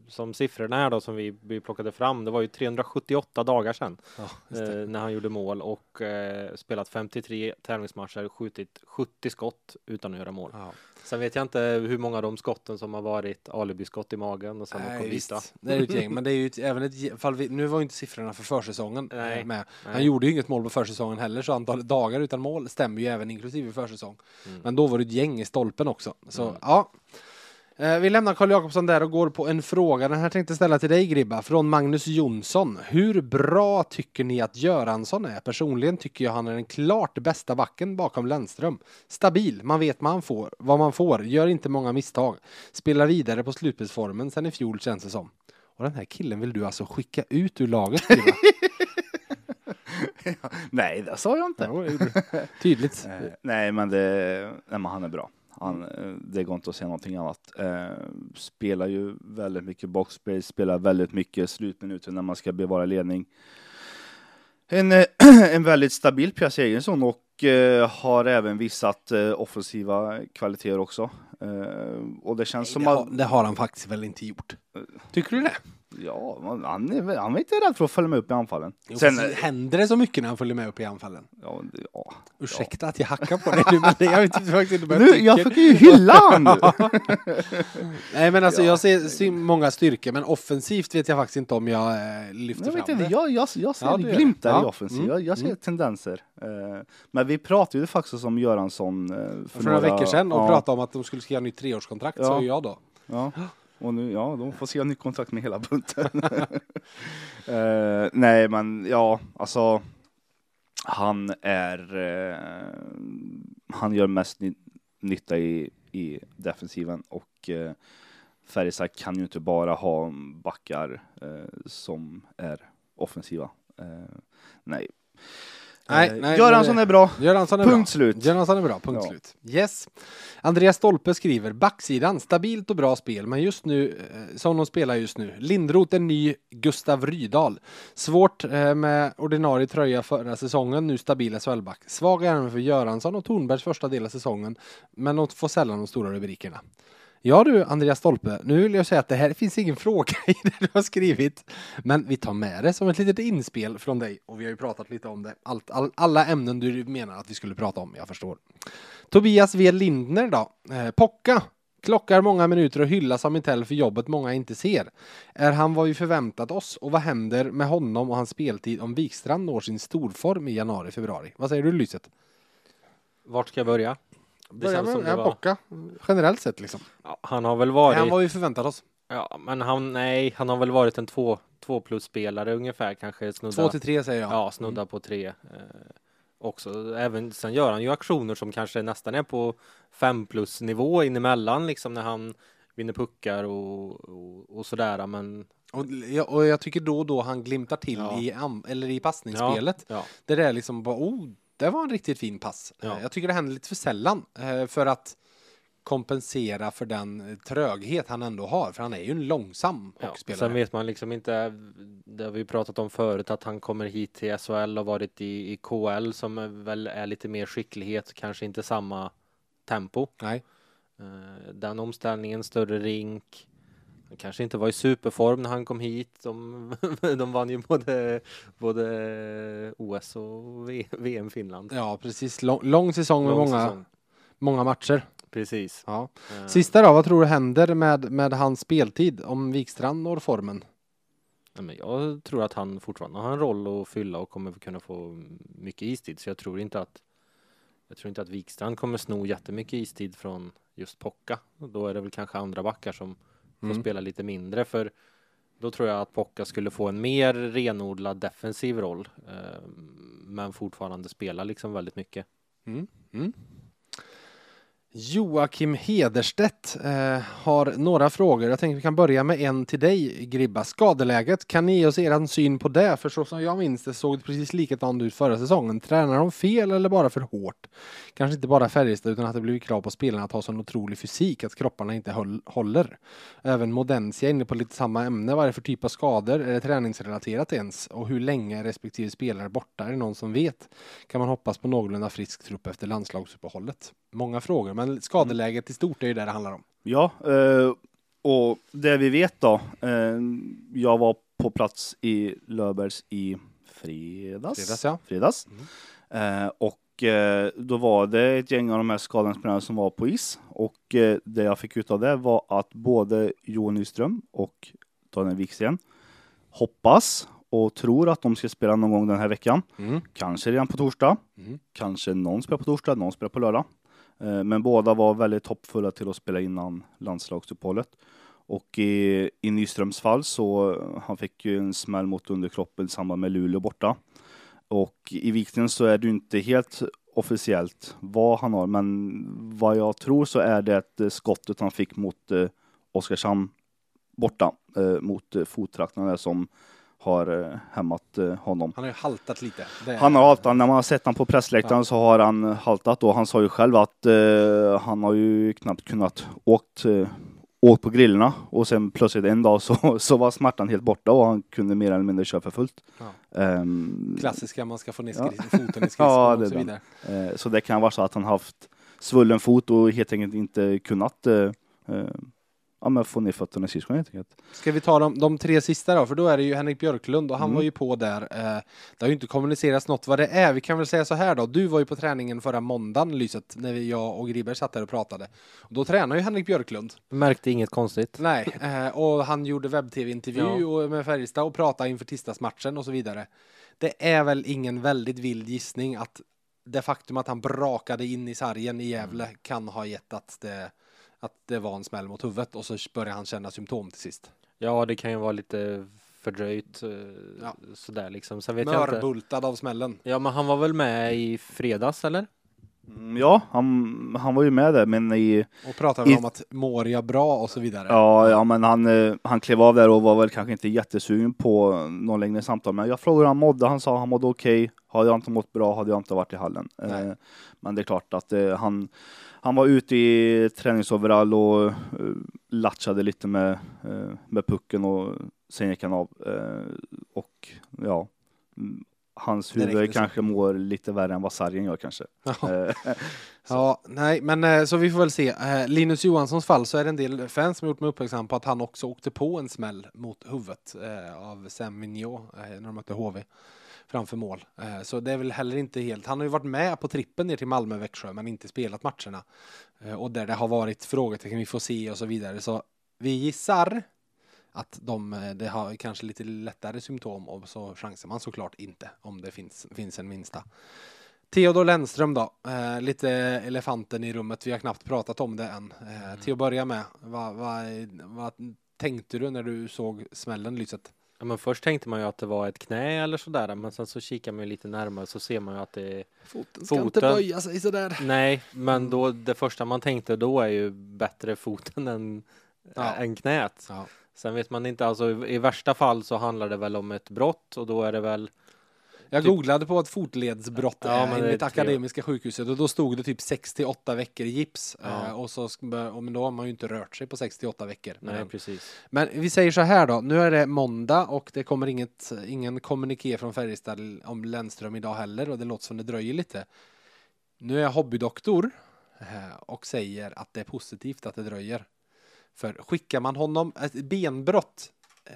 som siffrorna är då som vi, vi plockade fram, det var ju 378 dagar sedan ja, eh, när han gjorde mål och eh, spelat 53 tävlingsmatcher, skjutit 70 skott utan att göra mål. Ja. Sen vet jag inte hur många av de skotten som har varit alibiskott i magen och sen Nej, kom vita. Det är ju ett gäng, men det är ju ett, även ett fall vi, Nu var ju inte siffrorna för försäsongen Nej, med. Han nej. gjorde ju inget mål på försäsongen heller, så antalet dagar utan mål stämmer ju även inklusive försäsong. Mm. Men då var det ett gäng i stolpen också. Så Mm. ja. Eh, Vi lämnar Karl Jakobsson där och går på en fråga. Den här tänkte ställa till dig Gribba, från Magnus Jonsson. Hur bra tycker ni att Göransson är? Personligen tycker jag han är den klart bästa backen bakom Lennström. Stabil, man vet man får, vad man får, gör inte många misstag. Spelar vidare på slutspelsformen sen i fjol känns det som. Och den här killen vill du alltså skicka ut ur laget Gribba? Nej, det sa jag inte. Du. Tydligt. Eh, nej, men, det, nej, men han är bra. Han, eh, det går inte att säga någonting annat. Eh, spelar ju väldigt mycket boxplay, spelar väldigt mycket slutminuter när man ska bevara ledning. En, eh, en väldigt stabil Pierre Segersson och eh, har även visat eh, offensiva kvaliteter också. Eh, och det känns som det, att, har, det har han faktiskt väl inte gjort. Tycker du det? Ja, han är, han är inte rädd för att följa med upp i anfallen. Jo, Sen, händer det så mycket när han följer med upp i anfallen? ja, det- ja. Ursäkta att jag hackar på dig nu, men jag vet inte faktiskt inte Nu, jag fick ju hylla han! Nej, men alltså Ja. jag ser, många styrkor, men offensivt vet jag faktiskt inte om jag eh, lyfter Jag vet fram inte, det. jag, jag, jag ser Ja, glimtar Ja. i offensiv. Mm. Jag, jag ser Mm. tendenser. Eh, men vi pratade ju faktiskt om Göransson eh, för, För några veckor sedan och ja, pratade om att de skulle skriva nytt treårskontrakt, Ja. sa jag då. Och nu, ja, de får skriva ny kontrakt med hela bunten. uh, nej, men ja, alltså. Han är, Uh, han gör mest ny, nytta i, i defensiven och uh, Färjestad kan ju inte bara ha backar uh, som är offensiva. Nej. Nej, Eh, nej, Göransson är bra. Göransson är Punkt bra. slut. Göransson är bra, punkt Ja. slut. Yes. Andreas Stolpe skriver, backsidan, stabilt och bra spel, men just nu, eh, som de spelar just nu, Lindroth en ny Gustav Rydahl. Svårt eh, med ordinarie tröja förra säsongen, nu stabil SHL-back. Svag även för Göransson och Tornbergs första del av säsongen, men de får sällan de stora rubrikerna. Ja du, Andreas Stolpe, nu vill jag säga att det här finns ingen fråga i det du har skrivit. Men vi tar med det som ett litet inspel från dig och vi har ju pratat lite om det. Allt, all, alla ämnen du menar att vi skulle prata om, jag förstår. Tobias V. Lindner då? Eh, Pocka. Klockar många minuter och hyllas av Mitell för jobbet många inte ser. Är han vad vi förväntat oss och vad händer med honom och hans speltid om Wikstrand når sin storform i januari-februari? Vad säger du Lyset? Vart ska jag börja? Det Börja med ja, var- Pocka, generellt sett liksom. Ja, han har väl varit... han vad vi förväntat oss? Ja, men han, nej, han har väl varit en två, två plus spelare ungefär kanske. Snudda, Två till tre säger jag. Ja, snudda på tre. Eh, också. Även, sen gör han ju aktioner som kanske nästan är på fem plus nivå inemellan liksom när han vinner puckar och, och, och sådär. Men Och, ja, och jag tycker då och då han glimtar till Ja. i, eller i passningsspelet. ja, Där det är liksom bara, oh, det var en riktigt fin pass. Ja. Eh, Jag tycker det händer lite för sällan eh, för att kompensera för den tröghet han ändå har. För han är ju en långsam ja. hockeyspelare. Sen vet man liksom inte, det har vi pratat om förut, att han kommer hit till SHL och varit i, i KL som väl är lite mer skicklighet, kanske inte samma tempo. Nej. Eh, Den omställningen, större rink. Kanske inte var i superform när han kom hit. De, de vann ju både, både OS och VM Finland. Ja, precis. Lång, lång säsong med Lång många, säsong. många matcher. Precis. Ja. Eh, Sista då, vad tror du händer med, med hans speltid om Wikstrand når formen? nej, men jag tror att han fortfarande har en roll att fylla och kommer kunna få mycket istid. Så jag tror inte att jag tror inte att Wikstrand kommer sno jättemycket istid från just Pocka. Då är det väl kanske andra backar som får Mm. spela lite mindre för då tror jag att Pocka skulle få en mer renodlad defensiv roll eh, men fortfarande spela liksom väldigt mycket. Mm. Mm. Joakim Hederstedt eh, har några frågor. Jag tänker vi kan börja med en till dig Gribba. Skadeläget, kan ni ge oss er syn på det? För så som jag minns det såg det precis likadant ut förra säsongen. Tränar de fel eller bara för hårt? Kanske inte bara Färjestad utan att det blivit krav på spelarna att ha sån otrolig fysik att kropparna inte höll, håller. Även Modensia är inne på lite samma ämne. Vad är det för typ av skador? Är det träningsrelaterat ens? Och hur länge är respektive spelare borta? Är det någon som vet? Kan man hoppas på någorlunda frisk trupp efter landslagsuppehållet? Många frågor, men skadeläget i stort är ju det det handlar om. Ja, eh, och det vi vet då. Eh, jag var på plats i Löfbergs i fredags. Fredags, ja. fredags. Mm. Eh, och då var det ett gäng av de här skadade som var på is. Och det jag fick ut av det var att både Johan Nyström och Daniel Wiksten hoppas och tror att de ska spela någon gång den här veckan. Mm. Kanske redan på torsdag. Mm. Kanske någon spelar på torsdag, någon spelar på lördag. Eh, men båda var väldigt hoppfulla till att spela innan landslagsuppehållet. Och i, i Nyströms fall så eh, han fick ju en smäll mot underkroppen i samband med Luleå borta. Och i Vikten så är det ju inte helt officiellt vad han har, men vad jag tror så är det ett eh, skottet han fick mot eh, Oskarshamn borta, eh, mot eh, fottrakterna där som har eh, hämmat eh, honom. Han har ju haltat lite. Det Han har haltat, när man har sett honom på pressläktaren så har han haltat och han sa ju själv att eh, han har ju knappt kunnat åkt, eh, åkt på grillorna och sen plötsligt en dag så, så var smärtan helt borta och han kunde mer eller mindre köra för fullt. Ja. Ehm, Klassiska, man ska få ner Ja. foten i skridskon Ja, och så vidare. eh, så det kan vara så att han haft svullen fot och helt enkelt inte kunnat eh, eh, ja, men få ner fötterna i skridskon helt enkelt. Ska vi ta de, de tre sista då? För då är det ju Henrik Björklund och han Mm. var ju på där. Eh, det har ju inte kommunicerats något vad det är. Vi kan väl säga så här då. Du var ju på träningen förra måndagen, Lyset, när vi, jag och Griberg satt där och pratade. Och då tränar ju Henrik Björklund. Märkte inget konstigt. Nej, eh, och han gjorde webb-tv-intervju Ja. med Färjestad och pratade inför tisdagsmatchen och så vidare. Det är väl ingen väldigt vild gissning att det faktum att han brakade in i sargen i Gävle kan ha gett att det, att det var en smäll mot huvudet och så började han känna symptom till sist. Ja, det kan ju vara lite fördröjt eh, Ja. sådär liksom. Sen vet jag inte. Mörbultad av smällen. Ja, men han var väl med i fredags eller? Mm, Ja, han, han var ju med där men i, Och pratade I- om att mår jag bra och så vidare. Ja, ja men han, eh, han klev av där och var väl kanske inte jättesugen på någon längre samtal. Men jag frågade hur han mådde. Han sa han mådde okej. Hade jag inte mått bra hade jag inte varit i hallen. Nej. Eh, Men det är klart att eh, han, han var ute i träningsoverall och eh, latchade lite med, eh, med pucken och sen gick han av. Eh, och ja, mm, hans huvud så. kanske mår lite värre än vad sargen gör kanske. Ja. Ja, nej, men så vi får väl se. Linus Johanssons fall så är det en del fans som gjort mig uppmärksam på att han också åkte på en smäll mot huvudet av Sam Mignot när de mötte HV framför mål. Eh, så det är väl heller inte helt. Han har ju varit med på trippen ner till Malmö Växjö men inte spelat matcherna eh, och där det har varit frågetecken vi får se och så vidare. Så vi gissar att de, eh, det har kanske lite lättare symptom och så chansar man såklart inte om det finns, finns en minsta. Theodor Lennström då, eh, lite elefanten i rummet, vi har knappt pratat om det än. Eh, till att börja med, vad, vad, vad tänkte du när du såg smällen Lyset? Ja, men först tänkte man ju att det var ett knä eller sådär, men sen så kikar man ju lite närmare så ser man ju att det är Foten ska inte Foten. böja sig sådär. Nej, men då det första man tänkte då är ju bättre foten än, Ja. än knät. Ja. Sen vet man inte, alltså i, i värsta fall så handlar det väl om ett brott och då är det väl Jag Typ- googlade på ett fotledsbrott Ja, ja, men det är enligt Akademiska sjukhuset och då stod det typ 68 veckor i gips. Ja. Eh, och så, men då har man ju inte rört sig på 68 veckor. Nej, Men, precis. men vi säger så här då, nu är det måndag och det kommer inget, ingen kommuniké från Färjestad om Lennström idag heller och det låter som det dröjer lite. Nu är jag hobbydoktor eh, och säger att det är positivt att det dröjer. För skickar man honom, ett benbrott, eh,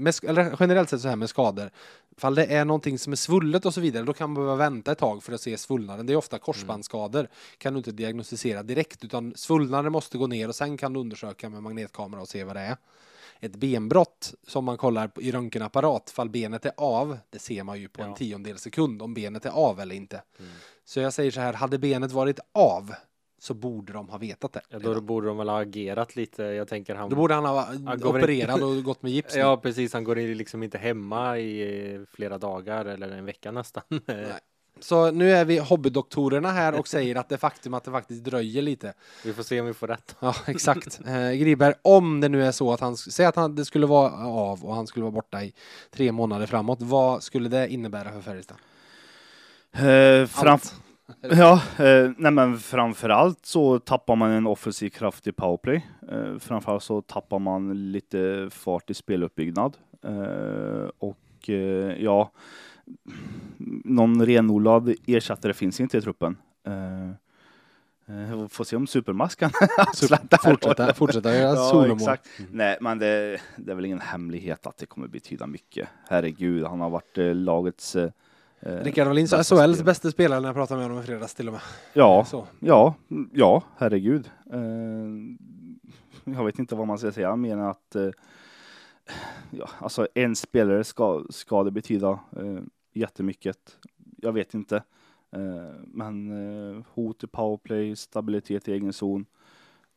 med, eller generellt sett så här med skador, fall det är någonting som är svullet och så vidare, då kan man behöva vänta ett tag för att se svullnaden. Det är ofta korsbandsskador, kan du inte diagnostisera direkt, utan svullnaden måste gå ner och sen kan du undersöka med magnetkamera och se vad det är. Ett benbrott som man kollar i röntgenapparat, fall benet är av, det ser man ju på en Ja. tiondel sekund om benet är av eller inte. Mm. Så jag säger så här, hade benet varit av så borde de ha vetat det. Ja, då redan. borde de väl ha agerat lite. Jag tänker han... Då borde han ha Han opererat och gått med gips. nu. Ja, precis. Han går liksom inte hemma i eh, flera dagar eller en vecka nästan. Så nu är vi hobbydoktorerna här och säger att det faktum att det faktiskt dröjer lite. Vi får se om vi får rätt. Ja, exakt. Eh, Griberg, om det nu är så att han, säg att han, det skulle vara av och han skulle vara borta i tre månader framåt. Vad skulle det innebära för Färjestad? eh, fram, Allt. Ja, eh, nej men framförallt så tappar man en offensiv kraft i powerplay. Eh, framförallt så tappar man lite fart i speluppbyggnad. Eh, och eh, ja, någon renodlad ersättare finns inte i truppen. Eh, eh, får se om Supermask kan. Fortsätta, fortsätta göra Ja, solomon. exakt. Nej, men det, det är väl ingen hemlighet att det kommer betyda mycket. Herregud, han har varit eh, lagets eh, Rickard Wallins, bästa SHLs spelare. bästa spelare när jag pratade med honom i fredags till och med. Ja, Så. Ja, ja, herregud. Eh, jag vet inte vad man ska säga mer än att eh, ja, alltså en spelare ska, ska det betyda eh, jättemycket. Jag vet inte. Eh, men eh, hot i powerplay, stabilitet i egen zon.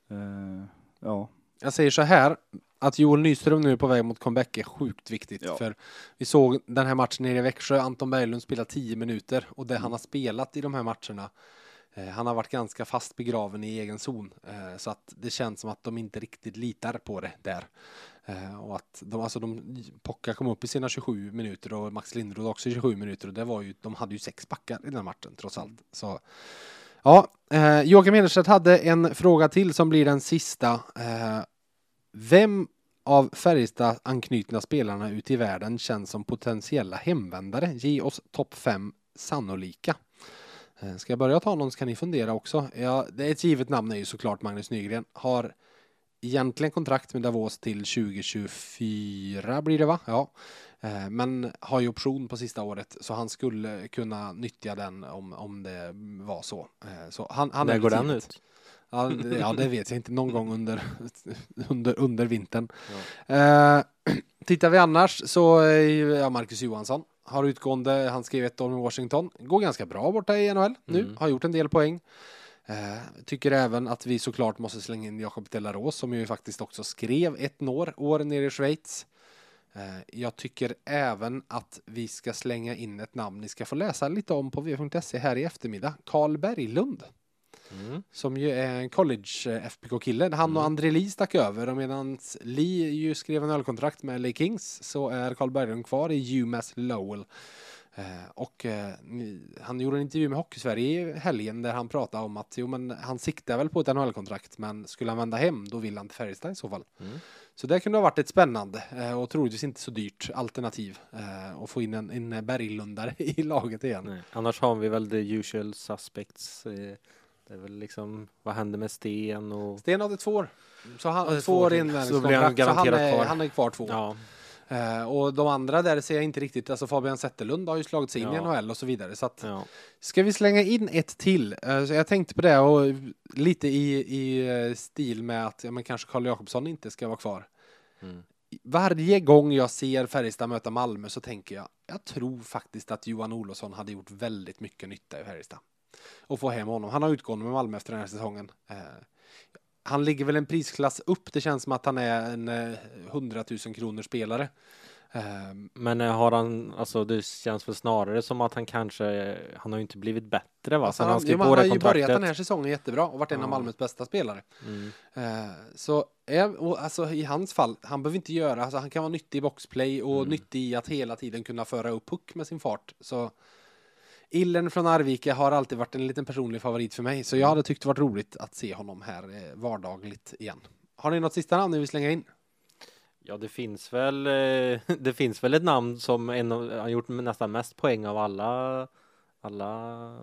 Eh, ja, Jag säger så här, att Joel Nyström nu är på väg mot comeback är sjukt viktigt. Ja. För vi såg den här matchen nere i Växjö, Anton Berglund spelade 10 minuter och det han har spelat i de här matcherna eh, han har varit ganska fast begraven i egen zon eh, så att det känns som att de inte riktigt litar på det där. Eh, och att de, alltså de, Pocka kom upp i sina 27 minuter och Max Lindroth också i 27 minuter och det var ju, de hade ju sex backar i den matchen trots allt. Så Ja, Joakim Hederstedt hade en fråga till som blir den sista. Vem av Färjestad anknutna spelarna ute i världen känns som potentiella hemvändare? Ge oss topp fem sannolika. Eh, ska jag börja ta någon så kan ni fundera också. Ja, det är ett givet namn är ju såklart Magnus Nygren. Har egentligen kontrakt med Davos till 2024 blir det va? Ja. Eh, Men har ju option på sista året så han skulle kunna nyttja den om, om det var så. Eh, Så han, han När är går den ut? Ja, det- ja, det vet jag inte. Någon gång under, under, under vintern. Eh, tittar vi annars så är ja, Marcus Johansson har utgående, han skrev ett år med Washington, går ganska bra borta i NHL nu, Mm. har gjort en del poäng. Eh, tycker även att vi såklart måste slänga in Jakob Delaros som ju faktiskt också skrev ett år, år nere i Schweiz. Eh, jag tycker även att vi ska slänga in ett namn ni ska få läsa lite om på v.se här i eftermiddag. Karl Berglund Mm. som ju är en college eh, FPK-kille. Han och André Lee stack över och medan Lee ju skrev en ölkontrakt med LA Kings så är Carl Berglund kvar i UMass Lowell. Eh, och ni- han gjorde en intervju med Hockeysverige i helgen där han pratade om att jo, men han siktar väl på ett NHL-kontrakt men skulle han vända hem då vill han till Färjestad i så fall. Mm. Så det kunde ha varit ett spännande eh, och troligtvis inte så dyrt alternativ att få in en, en Berglundare i laget igen. Nej. Annars har vi väl the usual suspects. Det är väl liksom, vad händer med Sten och... Sten hade två år. Så han, Ja, två år inlärningskontrakt. Så blir han Så han, är, kvar. han är kvar två år. Ja, Eh, och de andra där ser jag inte riktigt. Alltså Fabian Zetterlund har ju slagit sig in i Ja. NHL och så vidare. Så att, ja. Ska vi slänga in ett till? Eh, Så jag tänkte på det och lite i, i eh, stil med att ja, men kanske Karl Jakobsson inte ska vara kvar. Mm. Varje gång jag ser Färjestad möta Malmö så tänker jag, jag tror faktiskt att Johan Olofsson hade gjort väldigt mycket nytta i Färjestad. Och få hem honom. Han har utgående med Malmö efter den här säsongen. Eh, han ligger väl en prisklass upp. Det känns som att han är en eh, 100 000 kronor spelare. Eh, Men eh, har han, alltså det känns väl snarare som att han kanske, han har ju inte blivit bättre va? alltså Sen han, han jo, skrev på han har ju börjat den här säsongen jättebra och varit en av. Malmös bästa spelare. Mm. Så alltså, i hans fall, han behöver inte göra, alltså, han kan vara nyttig i boxplay och Mm. nyttig i att hela tiden kunna föra upp puck med sin fart. Så Illen från Arvika har alltid varit en liten personlig favorit för mig, så jag hade tyckt det varit roligt att se honom här eh, vardagligt igen. Har ni något sista namn ni vill slänga in? Ja, det finns väl, eh, det finns väl ett namn som en av, har gjort nästan mest poäng av alla, alla,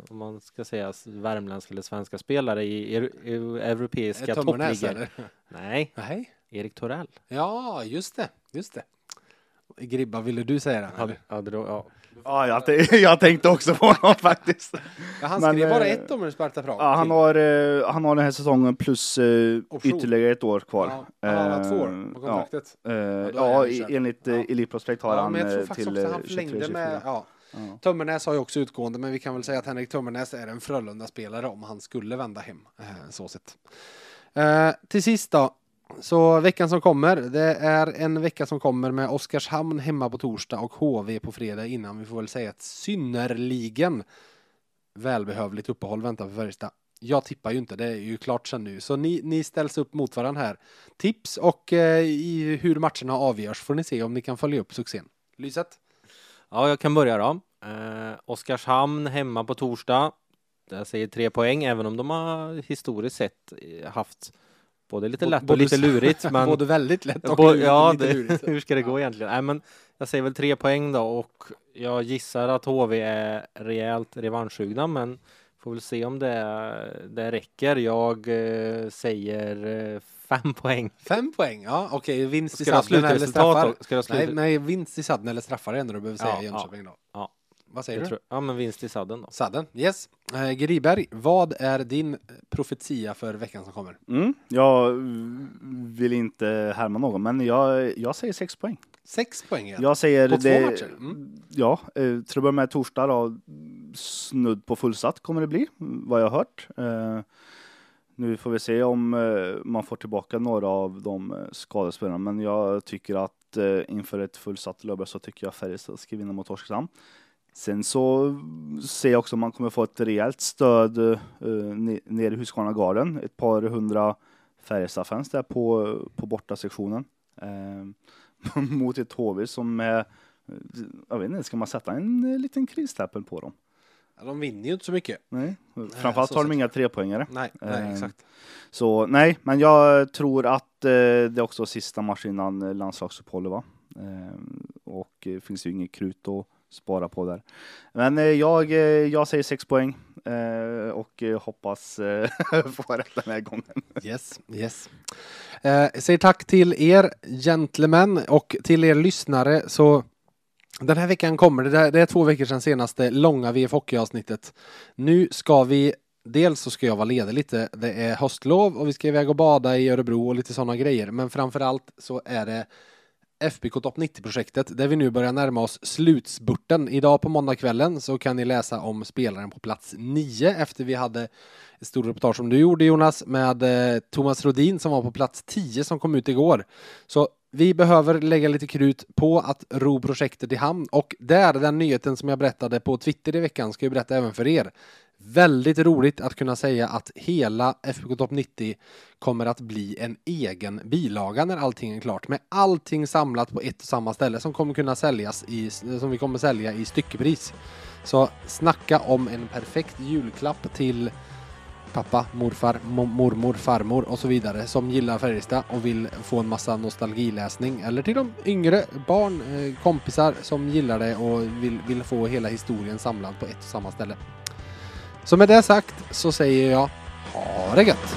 om man ska säga värmländska eller svenska spelare i, i, i europeiska Eh, toppligor. Nej, Nej. Erik Torell. Ja, just det, just det. Gribba, ville du säga det? Hade, hade då, ja. Ja, jag, jag tänkte också på honom faktiskt. Ja, han Men, skrev bara eh, ett om Sparta Prag. Ja, han, till. har, eh, han har den här säsongen plus eh, Option. ytterligare ett år kvar. Ja, han har två år på kontraktet. Ja, ja kört. enligt Ja. Elite Prospect har Ja, han men till också eh, han förlängde 23-24. med, ja. Ja. Tömmernes har ju också utgående, men vi kan väl säga att Henrik Tömmernes är en Frölunda-spelare om han skulle vända hem. Så sett. Eh, till sist då, så veckan som kommer, det är en vecka som kommer med Oskarshamn hemma på torsdag och HV på fredag innan vi får väl säga ett synnerligen välbehövligt uppehåll väntar för Färjestad. Jag tippar ju inte, det är ju klart sen nu. Så ni, ni ställs upp mot varandra här. Tips och eh, i hur matcherna avgörs får ni se om ni kan följa upp succén. Lyset? ja, jag kan börja då. Eh, Oskarshamn hemma på torsdag. Jag säger tre poäng, även om de har historiskt sett eh, haft både lite lätt och både lite s- lurigt. Men Både väldigt lätt och lite ja, lite lurigt. hur ska det gå egentligen? Nej, men jag säger väl tre poäng då och jag gissar att HV är rejält revanschsugna men får väl se om det, det räcker. Jag eh, säger eh, fem poäng. Fem poäng, ja okej. Vinst i Ska sadden eller straffar? Ska Nej, nej, vinst i sadden eller straffar är det enda du behöver säga Ja, i Jönköping då. ja. Vad säger Jag du? tror, ja, men vinst i sadden då. Sadden, yes. Eh, Griberg, vad är din profetia för veckan som kommer? Mm, jag vill inte härma någon, men jag, jag säger sex poäng. Sex poäng igen. Jag säger På två det, matcher? Mm. Ja, eh, till att börja med torsdag då, snudd på fullsatt kommer det bli, vad jag har hört. Eh, nu får vi se om eh, man får tillbaka några av de eh, skadespelarna, men jag tycker att eh, inför ett fullsatt lördag så tycker jag Färjestad ska vinna mot Oskarshamn. Sen så ser jag också att man kommer få ett rejält stöd eh, ne- nere i Husqvarna Ett par hundra Färjestad-fans där på, på bortasektionen. Eh, mot ett HV som är, jag vet inte, ska man sätta en eh, liten kristäppel på dem? Ja, de vinner ju inte så mycket. Nej, framförallt så har de inga trepoängare. Nej, nej Eh, exakt. Så nej, men jag tror att eh, det är också sista match innan eh, landslagsuppehållet va? Eh, och det finns ju inget krut att spara på där. Men eh, jag, eh, jag säger sex poäng eh, och hoppas få rätt den här gången. Yes, yes. Jag säger tack till er gentlemän och till er lyssnare. Så den här veckan kommer det, det är två veckor sedan senaste långa VF Hockey-avsnittet. Nu ska vi, dels så ska jag vara ledig lite, det är höstlov och vi ska iväg och bada i Örebro och lite sådana grejer. Men framförallt så är det FBK Topp 90-projektet där vi nu börjar närma oss slutspurten. Idag på måndagskvällen så kan ni läsa om spelaren på plats 9 efter vi hade ett stort reportage som du gjorde Jonas med eh, Thomas Rodin som var på plats 10 som kom ut igår. Så vi behöver lägga lite krut på att ro projektet i hamn och där, den nyheten som jag berättade på Twitter i veckan ska jag berätta även för er. Väldigt roligt att kunna säga att hela FBK Topp 90 kommer att bli en egen bilaga när allting är klart. Med allting samlat på ett och samma ställe som kommer kunna säljas i, som vi kommer sälja i styckepris. Så snacka om en perfekt julklapp till pappa, morfar, mormor, farmor och så vidare som gillar Färjestad och vill få en massa nostalgiläsning eller till de yngre barn, eh, kompisar som gillar det och vill, vill få hela historien samlad på ett och samma ställe. Så med det sagt så säger jag ha det gött!